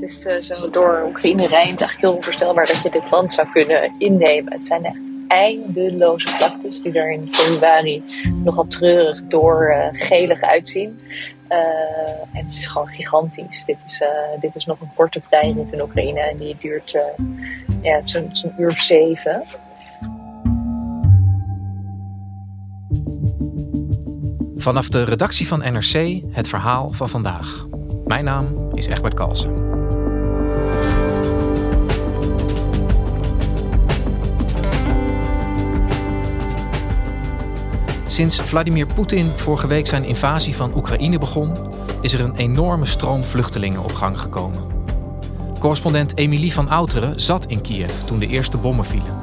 Het is uh, zo door Oekraïne rijdt eigenlijk heel onvoorstelbaar dat je dit land zou kunnen innemen. Het zijn echt eindeloze vlaktes die er in februari nogal treurig door uh, gelig uitzien. Uh, en het is gewoon gigantisch. Dit is, dit is nog een korte treinrit in Oekraïne en die duurt ja, zo'n zo uur of zeven. Vanaf de redactie van NRC het verhaal van vandaag. Mijn naam is Egbert Kalsen. Sinds Vladimir Poetin vorige week zijn invasie van Oekraïne begon, is er een enorme stroom vluchtelingen op gang gekomen. Correspondent Emilie van Outeren zat in Kiev toen de eerste bommen vielen.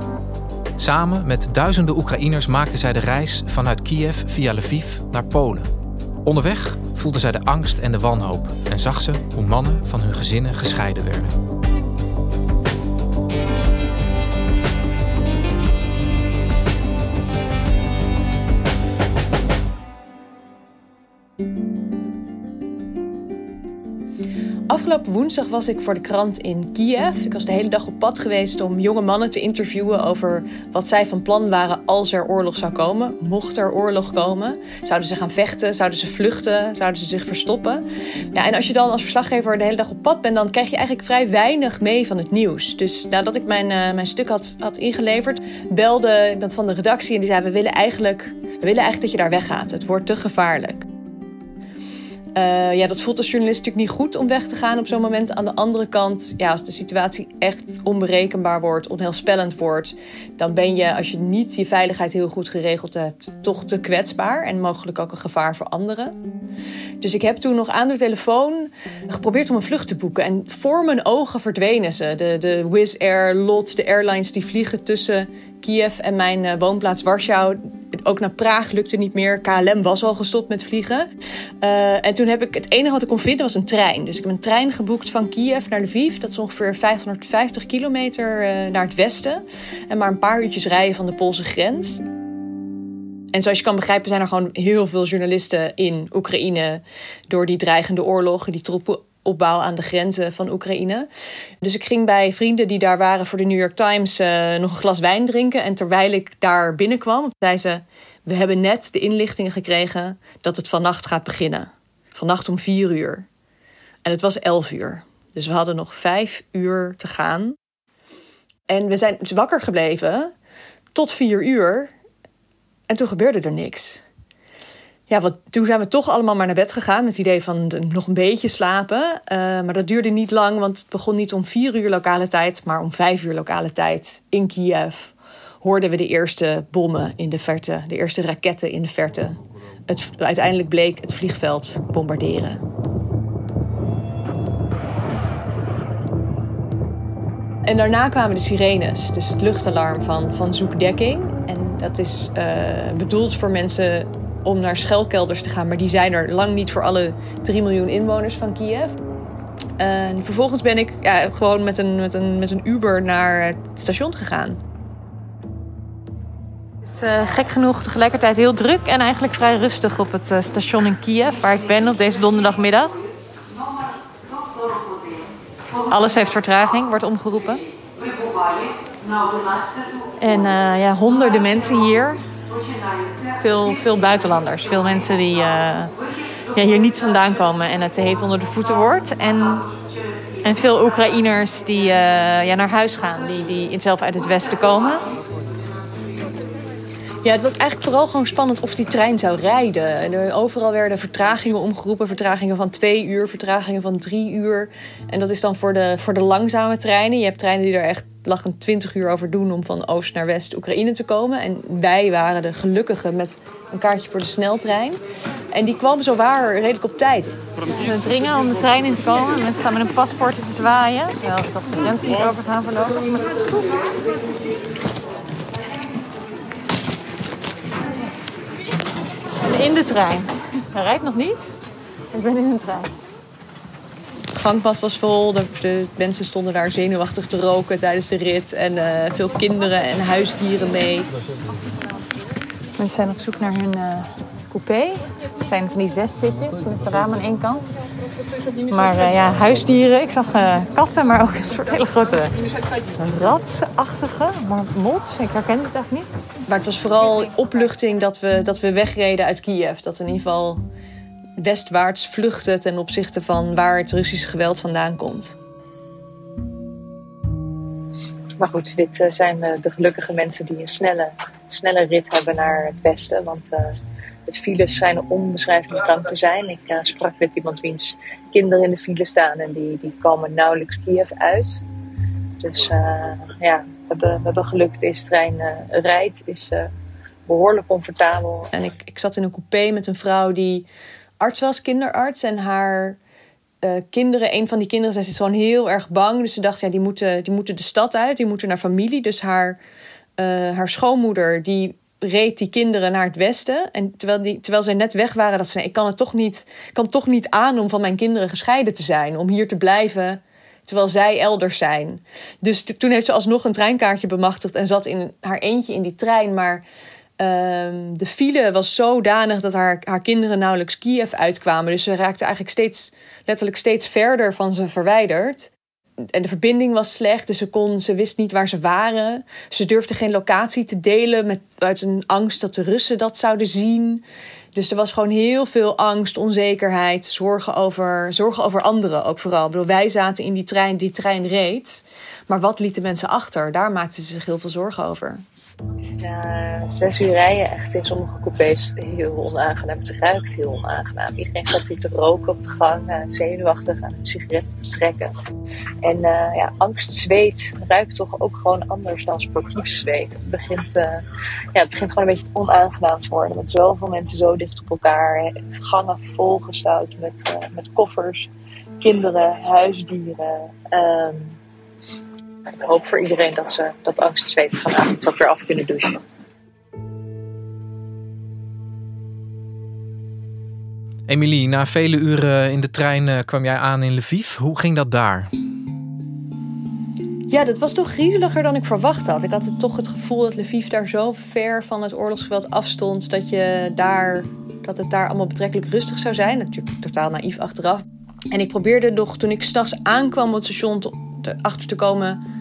Samen met duizenden Oekraïners maakte zij de reis vanuit Kiev via Lviv naar Polen. Onderweg voelde zij de angst en de wanhoop en zag ze hoe mannen van hun gezinnen gescheiden werden. Afgelopen woensdag was ik voor de krant in Kiev. Ik was de hele dag op pad geweest om jonge mannen te interviewen over wat zij van plan waren als er oorlog zou komen. Mocht er oorlog komen, zouden ze gaan vechten, zouden ze vluchten, zouden ze zich verstoppen. Ja, en als je dan als verslaggever de hele dag op pad bent, dan krijg je eigenlijk vrij weinig mee van het nieuws. Dus nadat ik mijn, uh, mijn stuk had, had ingeleverd, belde iemand van de redactie en die zei: We willen eigenlijk, we willen eigenlijk dat je daar weggaat. Het wordt te gevaarlijk. Uh, ja, dat voelt als journalist natuurlijk niet goed om weg te gaan op zo'n moment. Aan de andere kant, ja, als de situatie echt onberekenbaar wordt, onheilspellend wordt, dan ben je, als je niet je veiligheid heel goed geregeld hebt, toch te kwetsbaar en mogelijk ook een gevaar voor anderen. Dus ik heb toen nog aan de telefoon geprobeerd om een vlucht te boeken. En voor mijn ogen verdwenen ze. De, de Wizz Air, LOT, de airlines die vliegen tussen Kiev en mijn uh, woonplaats Warschau. Ook naar Praag lukte niet meer. KLM was al gestopt met vliegen. Uh, en toen heb ik het enige wat ik kon vinden was een trein. Dus ik heb een trein geboekt van Kiev naar Lviv. Dat is ongeveer 550 kilometer uh, naar het westen. En maar een paar uurtjes rijden van de Poolse grens. En zoals je kan begrijpen zijn er gewoon heel veel journalisten in Oekraïne door die dreigende oorlog, die troepenopbouw aan de grenzen van Oekraïne. Dus ik ging bij vrienden die daar waren voor de New York Times uh, nog een glas wijn drinken. En terwijl ik daar binnenkwam, zei ze: We hebben net de inlichtingen gekregen dat het vannacht gaat beginnen. Vannacht om vier uur. En het was elf uur. Dus we hadden nog vijf uur te gaan. En we zijn dus wakker gebleven tot vier uur. En toen gebeurde er niks. Ja, want toen zijn we toch allemaal maar naar bed gegaan met het idee van nog een beetje slapen. Uh, maar dat duurde niet lang, want het begon niet om vier uur lokale tijd, maar om vijf uur lokale tijd in Kiev. Hoorden we de eerste bommen in de verte, de eerste raketten in de verte. Het, uiteindelijk bleek het vliegveld bombarderen. En daarna kwamen de sirenes, dus het luchtalarm van, van zoekdekking. En dat is uh, bedoeld voor mensen om naar schuilkelders te gaan, maar die zijn er lang niet voor alle 3 miljoen inwoners van Kiev. En vervolgens ben ik ja, gewoon met een, met, een, met een Uber naar het station gegaan. Het is uh, gek genoeg tegelijkertijd heel druk en eigenlijk vrij rustig op het uh, station in Kiev, waar ik ben op deze donderdagmiddag. Alles heeft vertraging, wordt omgeroepen. En uh, ja, honderden mensen hier. Veel, veel buitenlanders. Veel mensen die uh, ja, hier niet vandaan komen en het te heet onder de voeten wordt. En, en veel Oekraïners die uh, ja, naar huis gaan, die, die zelf uit het westen komen. Ja, het was eigenlijk vooral gewoon spannend of die trein zou rijden. En er, overal werden vertragingen omgeroepen. Vertragingen van twee uur, vertragingen van drie uur. En dat is dan voor de, voor de langzame treinen. Je hebt treinen die er echt lag een 20 uur over doen om van oost naar west Oekraïne te komen. En wij waren de gelukkigen met een kaartje voor de sneltrein. En die kwam zo waar redelijk op tijd. We dringen om de trein in te komen. Mensen staan met hun paspoorten te zwaaien. Ja, dat de grenzen niet over gaan verlopen. Maar... in de trein. Hij rijdt nog niet. Ik ben in een trein. Gangpad was vol. De, de, mensen stonden daar zenuwachtig te roken tijdens de rit. En uh, veel kinderen en huisdieren mee. Mensen zijn op zoek naar hun uh, coupé. Het zijn van die zes zitjes met de ramen aan één kant. Maar uh, ja, huisdieren. Ik zag katten, maar ook een soort hele grote ratachtige mot. Ik herken het echt niet. Maar het was vooral opluchting dat we, dat we wegreden uit Kiev. Dat in ieder geval westwaarts vluchten ten opzichte van waar het Russische geweld vandaan komt. Maar goed, dit eh, zijn eh, de gelukkige mensen die een snelle, snelle rit hebben naar het westen. Want uh, de files schijnen onbeschrijfelijk lang te zijn. Ik uh, sprak met iemand wiens kinderen in de file staan en die, die komen nauwelijks Kiev uit. Dus ja, we hebben, we hebben geluk. Deze trein rijdt, is behoorlijk comfortabel. En ik, ik zat in een coupé met een vrouw die arts was, kinderarts. En haar uh, kinderen, een van die kinderen, zij is gewoon heel erg bang. Dus ze dacht, ja, die moeten, die moeten de stad uit, die moeten naar familie. Dus haar, uh, haar schoonmoeder, die reed die kinderen naar het westen. En terwijl, die, terwijl zij net weg waren, dat ze, ik kan het toch niet, kan toch niet aan om van mijn kinderen gescheiden te zijn. Om hier te blijven, terwijl zij elders zijn. Dus toen heeft ze alsnog een treinkaartje bemachtigd en zat in haar eentje in die trein. Maar Um, de file was zodanig dat haar, haar kinderen nauwelijks Kiev uitkwamen. Dus ze raakte eigenlijk steeds, letterlijk steeds verder van ze verwijderd. En de verbinding was slecht, dus ze, kon, ze wist niet waar ze waren. Ze durfde geen locatie te delen met, uit een angst dat de Russen dat zouden zien. Dus er was gewoon heel veel angst, onzekerheid, zorgen over, zorgen over anderen ook vooral. Ik bedoel, wij zaten in die trein, die trein reed. Maar wat lieten mensen achter? Daar maakten ze zich heel veel zorgen over. Het is na zes uur rijden echt in sommige coupés heel onaangenaam. Het ruikt heel onaangenaam. Iedereen gaat hier te roken op de gang, uh, zenuwachtig aan een sigaret te trekken. En uh, ja, angst, zweet ruikt toch ook gewoon anders dan sportief zweet. Het begint, ja, het begint gewoon een beetje onaangenaam te worden. Met zoveel mensen zo dicht op elkaar. Gangen volgestouwd met, met koffers, kinderen, huisdieren. Um, ik hoop voor iedereen dat ze dat angstzweet vanavond ook weer af kunnen douchen. Emilie, na vele uren in de trein eh, kwam jij aan in Lviv. Hoe ging dat daar? Ja, dat was toch griezeliger dan ik verwacht had. Ik had toch het gevoel dat Lviv daar zo ver van het oorlogsgeweld afstond... dat, je daar, dat het daar allemaal betrekkelijk rustig zou zijn. Natuurlijk totaal naïef achteraf. En ik probeerde nog, toen ik s'nachts aankwam op het station... achter te komen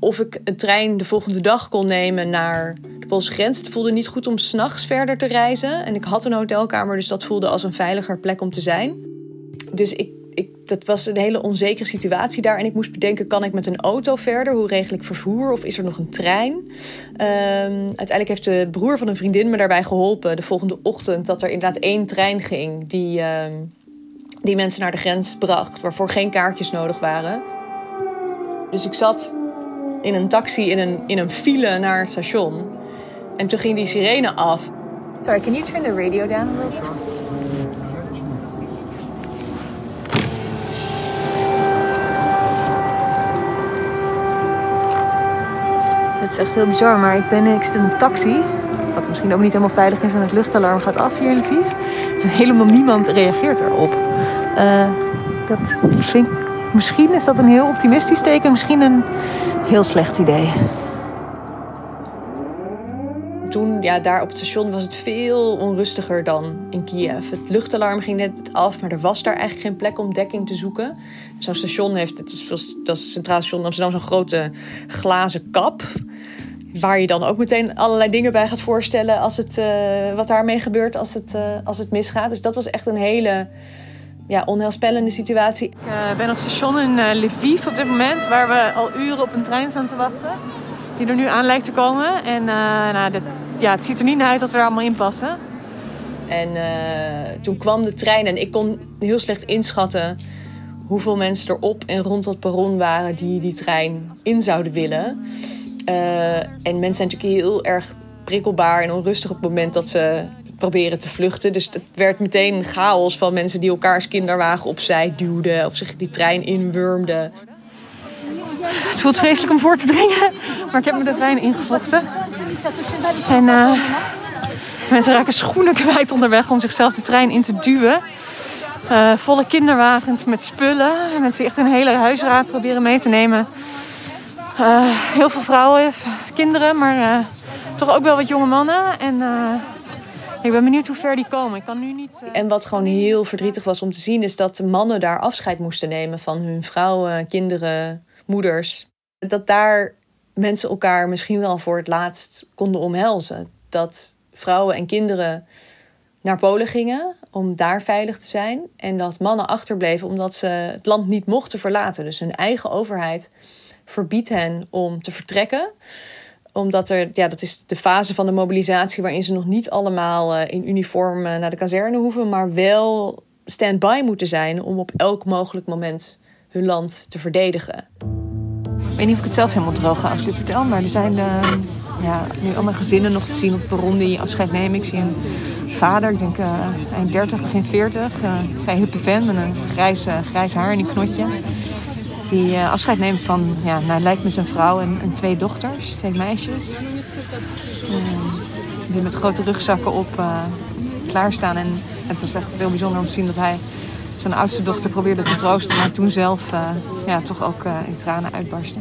of ik een trein de volgende dag kon nemen naar de Poolse grens. Het voelde niet goed om s'nachts verder te reizen. En ik had een hotelkamer, dus dat voelde als een veiliger plek om te zijn. Dus ik, ik, dat was een hele onzekere situatie daar. En ik moest bedenken, kan ik met een auto verder? Hoe regel ik vervoer? Of is er nog een trein? Um, uiteindelijk heeft de broer van een vriendin me daarbij geholpen... de volgende ochtend dat er inderdaad één trein ging... die, um, die mensen naar de grens bracht, waarvoor geen kaartjes nodig waren. Dus ik zat in een taxi in een, in een file naar het station. En toen ging die sirene af. Sorry, can you turn the radio down a little? Sure. Het is echt heel bizar, maar ik ben ik zit in een taxi. Wat misschien ook niet helemaal veilig is en het luchtalarm gaat af hier in Lviv. En helemaal niemand reageert erop. Uh, dat vind ik, misschien is dat een heel optimistisch teken. Misschien een heel slecht idee. Toen, ja, daar op het station was het veel onrustiger dan in Kiev. Het luchtalarm ging net af, maar er was daar eigenlijk geen plek om dekking te zoeken. Zo'n station heeft, het is, dat is Centraal Station Amsterdam, zo'n grote glazen kap. Waar je dan ook meteen allerlei dingen bij gaat voorstellen als het, uh, wat daarmee gebeurt als het, uh, als het misgaat. Dus dat was echt een hele ja, onheilspellende situatie. Ik uh, ben op station in uh, Lviv op dit moment, waar we al uren op een trein staan te wachten. Die er nu aan lijkt te komen. En uh, nou, dit, ja, het ziet er niet naar uit dat we er allemaal in passen. En toen kwam de trein en ik kon heel slecht inschatten hoeveel mensen er op en rond dat perron waren die die trein in zouden willen. en mensen zijn natuurlijk heel erg prikkelbaar en onrustig op het moment dat ze proberen te vluchten. Dus het werd meteen chaos van mensen die elkaars kinderwagen opzij duwden of zich die trein inwurmden. Het voelt vreselijk om voor te dringen, maar ik heb me de trein ingevochten. En uh, Mensen raken schoenen kwijt onderweg om zichzelf de trein in te duwen. Uh, volle kinderwagens met spullen. Mensen echt een hele huisraad proberen mee te nemen. Uh, heel veel vrouwen, kinderen, maar toch ook wel wat jonge mannen. En ik ben benieuwd hoe ver die komen. Ik kan nu niet. En wat gewoon heel verdrietig was om te zien, is dat de mannen daar afscheid moesten nemen van hun vrouwen, kinderen, moeders. Dat daar mensen elkaar misschien wel voor het laatst konden omhelzen. Dat vrouwen en kinderen naar Polen gingen om daar veilig te zijn. En dat mannen achterbleven omdat ze het land niet mochten verlaten. Dus hun eigen overheid verbiedt hen om te vertrekken omdat er, ja, dat is de fase van de mobilisatie waarin ze nog niet allemaal eh, in uniform eh, naar de kazerne hoeven, maar wel stand-by moeten zijn om op elk mogelijk moment hun land te verdedigen. Ik weet niet of ik het zelf helemaal droog ga als vertel, maar er zijn uh, ja, nu allemaal gezinnen nog te zien op het perron die afscheid nemen. Ik zie een vader, ik denk uh, eind 30, begin 40, uh, vrij hippe vent met een grijs, grijs haar en een knotje. Die uh, afscheid neemt van, ja, nou, lijkt me zijn vrouw en, en twee dochters, twee meisjes. die met grote rugzakken op klaarstaan. En het was echt heel bijzonder om te zien dat hij zijn oudste dochter probeerde te troosten, maar toen zelf ja, toch ook in tranen uitbarstte.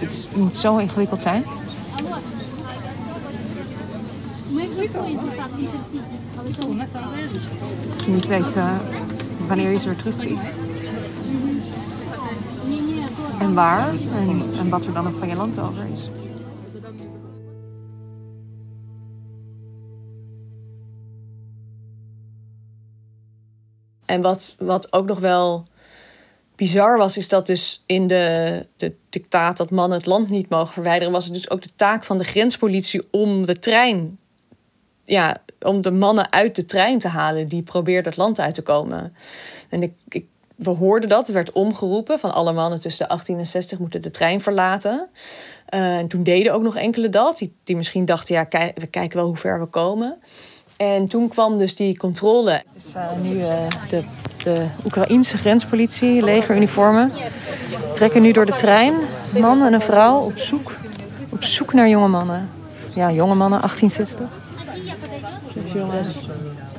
Dit moet zo ingewikkeld zijn. Je niet weet wanneer je ze weer terugziet. En waar. En, wat er dan nog van je land over is. En wat, wat ook nog wel bizar was, is dat dus in de, de dictaat dat mannen het land niet mogen verwijderen, was het dus ook de taak van de grenspolitie om de trein, ja, om de mannen uit de trein te halen die probeerden het land uit te komen. En ik, we hoorden dat, het werd omgeroepen van alle mannen tussen de 18 en 60 moeten de trein verlaten. Uh, en toen deden ook nog enkele dat, die, die misschien dachten, ja, we kijken wel hoe ver we komen. En toen kwam dus die controle. Het is uh, nu uh, de de Oekraïense grenspolitie, legeruniformen, trekken nu door de trein. Een man en een vrouw op zoek, op zoek naar jonge mannen. Ja, jonge mannen, 1860. Dus jongens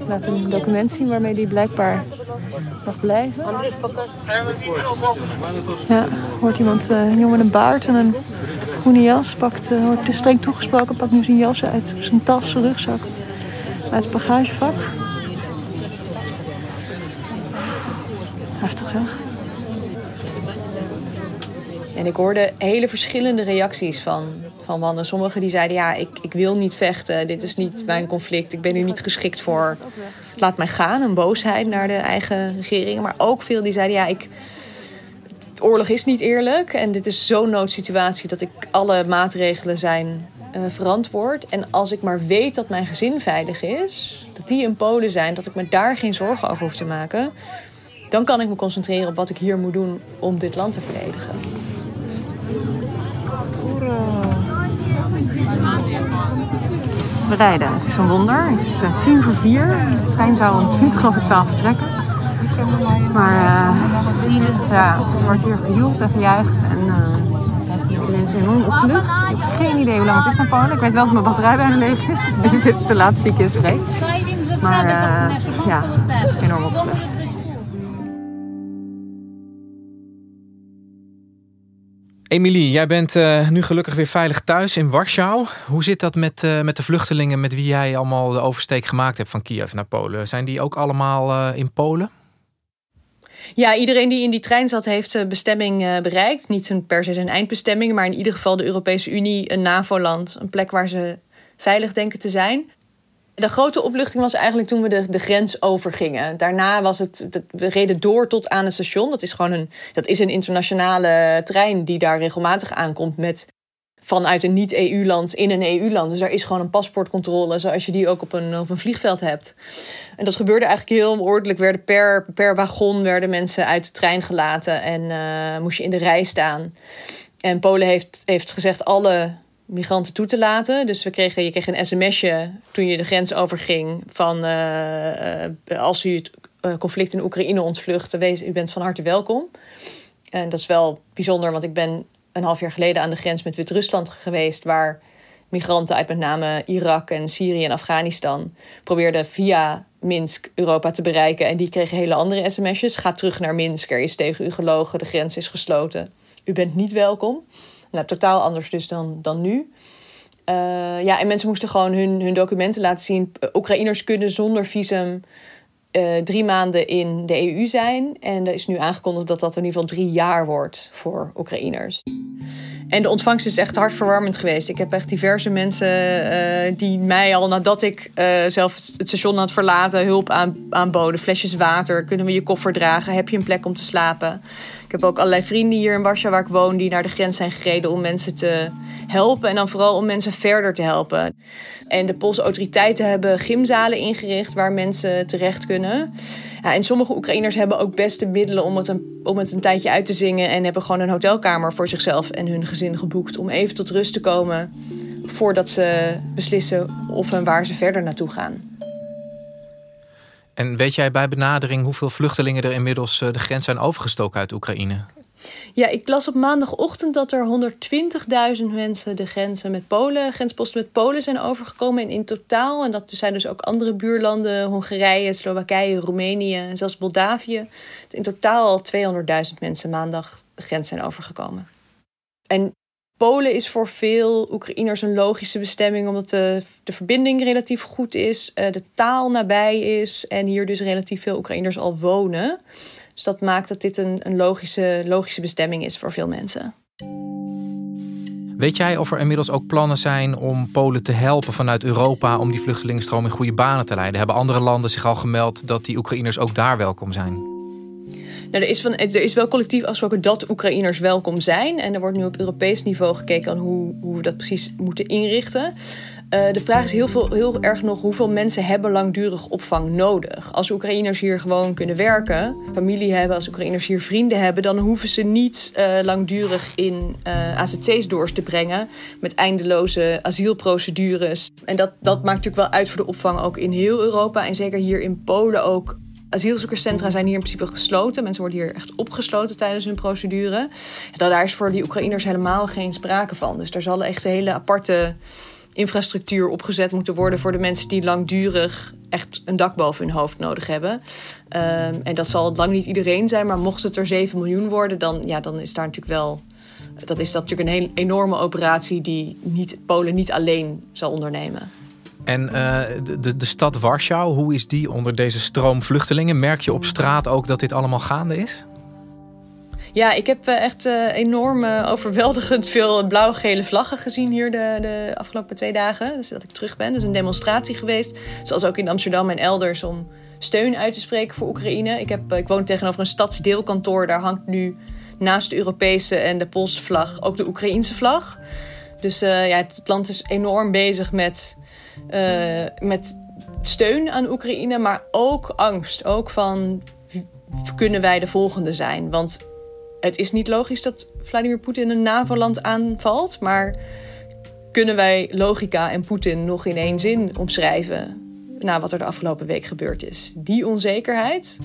laten een document zien waarmee die blijkbaar mag blijven. Ja, hoort iemand, uh, een jongen met een baard en een groene jas, pakt, uh, wordt streng toegesproken, pakt nu zijn jas uit, zijn tas, zijn rugzak, uit het bagagevak. Heftig zeg. En ik hoorde hele verschillende reacties van, van mannen. Sommigen die zeiden, ja, ik, ik wil niet vechten. Dit is niet mijn conflict. Ik ben hier niet geschikt voor. Laat mij gaan. Een boosheid naar de eigen regering. Maar ook veel die zeiden, ja, ik... Oorlog is niet eerlijk. En dit is zo'n noodsituatie dat ik alle maatregelen zijn uh, verantwoord. En als ik maar weet dat mijn gezin veilig is... dat die in Polen zijn, dat ik me daar geen zorgen over hoef te maken dan kan ik me concentreren op wat ik hier moet doen om dit land te verdedigen. Het is een wonder. Het is uh, tien voor vier. De trein zou om twintig over twaalf vertrekken. Maar uh, ja, er wordt hier gejoeld en gejuicht. En uh, iedereen is enorm opgelucht. Ik heb geen idee hoe lang het is naar Polen. Ik weet wel dat mijn batterij bijna leeg is. Dus dit is de laatste die keer spreek. Maar ja, enorm opgelucht. Emilie, jij bent uh, nu gelukkig weer veilig thuis in Warschau. Hoe zit dat met, uh, met de vluchtelingen met wie jij allemaal de oversteek gemaakt hebt van Kiev naar Polen? Zijn die ook allemaal uh, in Polen? Ja, iedereen die in die trein zat heeft bestemming bereikt. Niet per se zijn eindbestemming, maar in ieder geval de Europese Unie, een NAVO-land. Een plek waar ze veilig denken te zijn. De grote opluchting was eigenlijk toen we de, de grens overgingen. Daarna was het, we reden door tot aan het station. Dat is gewoon een, dat is een internationale trein die daar regelmatig aankomt met vanuit een niet-EU-land in een EU-land. Dus daar is gewoon een paspoortcontrole, zoals je die ook op een, op een vliegveld hebt. En dat gebeurde eigenlijk heel ordelijk. Werden per, per wagon werden mensen uit de trein gelaten en uh, moest je in de rij staan. En Polen heeft, heeft gezegd: alle migranten toe te laten. Dus we kregen, je kreeg een sms'je toen je de grens overging van uh, als u het uh, conflict in Oekraïne ontvlucht, wees, u bent van harte welkom. En dat is wel bijzonder, want ik ben een half jaar geleden aan de grens met Wit-Rusland geweest, waar migranten uit met name Irak en Syrië en Afghanistan probeerden via Minsk Europa te bereiken. En die kregen hele andere sms'jes. Ga terug naar Minsk, er is tegen u gelogen, de grens is gesloten. U bent niet welkom. Nou, totaal anders dus dan, dan nu. Uh, ja, en mensen moesten gewoon hun, hun documenten laten zien. Oekraïners kunnen zonder visum uh, drie maanden in de EU zijn. En er is nu aangekondigd dat dat in ieder geval drie jaar wordt voor Oekraïners. En de ontvangst is echt hartverwarmend geweest. Ik heb echt diverse mensen uh, die mij al nadat ik zelf het station had verlaten hulp aan, aanboden. Flesjes water, kunnen we je koffer dragen? Heb je een plek om te slapen? Ik heb ook allerlei vrienden hier in Warschau waar ik woon die naar de grens zijn gereden om mensen te helpen. En dan vooral om mensen verder te helpen. En de Poolse autoriteiten hebben gymzalen ingericht waar mensen terecht kunnen. Ja, en sommige Oekraïners hebben ook best de middelen om een, om het een tijdje uit te zingen. En hebben gewoon een hotelkamer voor zichzelf en hun gezin geboekt. Om even tot rust te komen voordat ze beslissen of en waar ze verder naartoe gaan. En weet jij bij benadering hoeveel vluchtelingen er inmiddels eh, de grens zijn overgestoken uit Oekraïne? Ja, ik las op maandagochtend dat er 120.000 mensen de grenzen met Polen, grensposten met Polen zijn overgekomen. En in totaal, en dat zijn dus ook andere buurlanden, Hongarije, Slowakije, Roemenië en zelfs Moldavië. In totaal al 200.000 mensen maandag de grens zijn overgekomen. En Polen is voor veel Oekraïners een logische bestemming, omdat de, de verbinding relatief goed is, eh, de taal nabij is en hier dus relatief veel Oekraïners al wonen. Dus dat maakt dat dit een, een logische, logische bestemming is voor veel mensen. Weet jij of er inmiddels ook plannen zijn om Polen te helpen vanuit Europa om die vluchtelingenstroom in goede banen te leiden? Hebben andere landen zich al gemeld dat die Oekraïners ook daar welkom zijn? Nou, er, is van, er is wel collectief afgesproken dat Oekraïners welkom zijn. En er wordt nu op Europees niveau gekeken aan hoe, hoe we dat precies moeten inrichten. Uh, de vraag is heel, veel, heel erg nog hoeveel mensen hebben langdurig opvang nodig. Als Oekraïners hier gewoon kunnen werken, familie hebben, als Oekraïners hier vrienden hebben, dan hoeven ze niet uh, langdurig in uh, eh, AZC's door te brengen met eindeloze asielprocedures. En dat, dat maakt natuurlijk wel uit voor de opvang ook in heel Europa en zeker hier in Polen ook. Asielzoekerscentra zijn hier in principe gesloten. Mensen worden hier echt opgesloten tijdens hun procedure. En daar is voor die Oekraïners helemaal geen sprake van. Dus daar zal echt een hele aparte infrastructuur opgezet moeten worden voor de mensen die langdurig echt een dak boven hun hoofd nodig hebben. Um, en dat zal lang niet iedereen zijn, maar mocht het er 7 miljoen worden, dan, ja, dan is daar natuurlijk wel. Dat is dat natuurlijk een hele enorme operatie die niet, Polen niet alleen zal ondernemen. En uh, de, de stad Warschau, hoe is die onder deze stroom vluchtelingen? Merk je op straat ook dat dit allemaal gaande is? Ja, ik heb eh, echt uh, enorm overweldigend veel blauw-gele vlaggen gezien hier de, de afgelopen twee dagen. Dus dat ik terug ben. Dus een demonstratie geweest. Zoals ook in Amsterdam en elders om steun uit te spreken voor Oekraïne. Ik, heb, ik woon tegenover een stadsdeelkantoor. Daar hangt nu naast de Europese en de Poolse vlag ook de Oekraïense vlag. Dus ja, het land is enorm bezig met, uh, met steun aan Oekraïne, maar ook angst. Ook van kunnen wij de volgende zijn? Want het is niet logisch dat Vladimir Poetin een NAVO-land aanvalt, maar kunnen wij logica en Poetin nog in één zin omschrijven na wat er de afgelopen week gebeurd is? Die onzekerheid,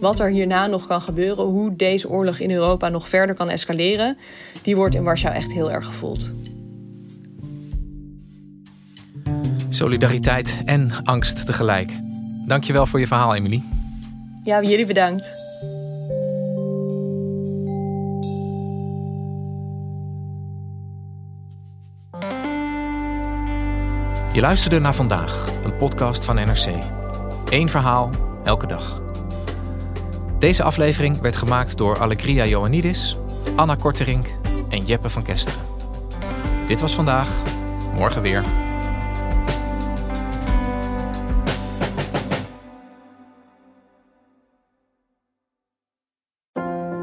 wat er hierna nog kan gebeuren, hoe deze oorlog in Europa nog verder kan escaleren, die wordt in Warschau echt heel erg gevoeld. Solidariteit en angst tegelijk. Dankjewel voor je verhaal, Emily. Ja, jullie bedankt. Je luisterde naar vandaag, een podcast van NRC. Eén verhaal, elke dag. Deze aflevering werd gemaakt door Allegria Joannidis, Anna Korterink en Jeppe van Kesteren. Dit was vandaag, morgen weer.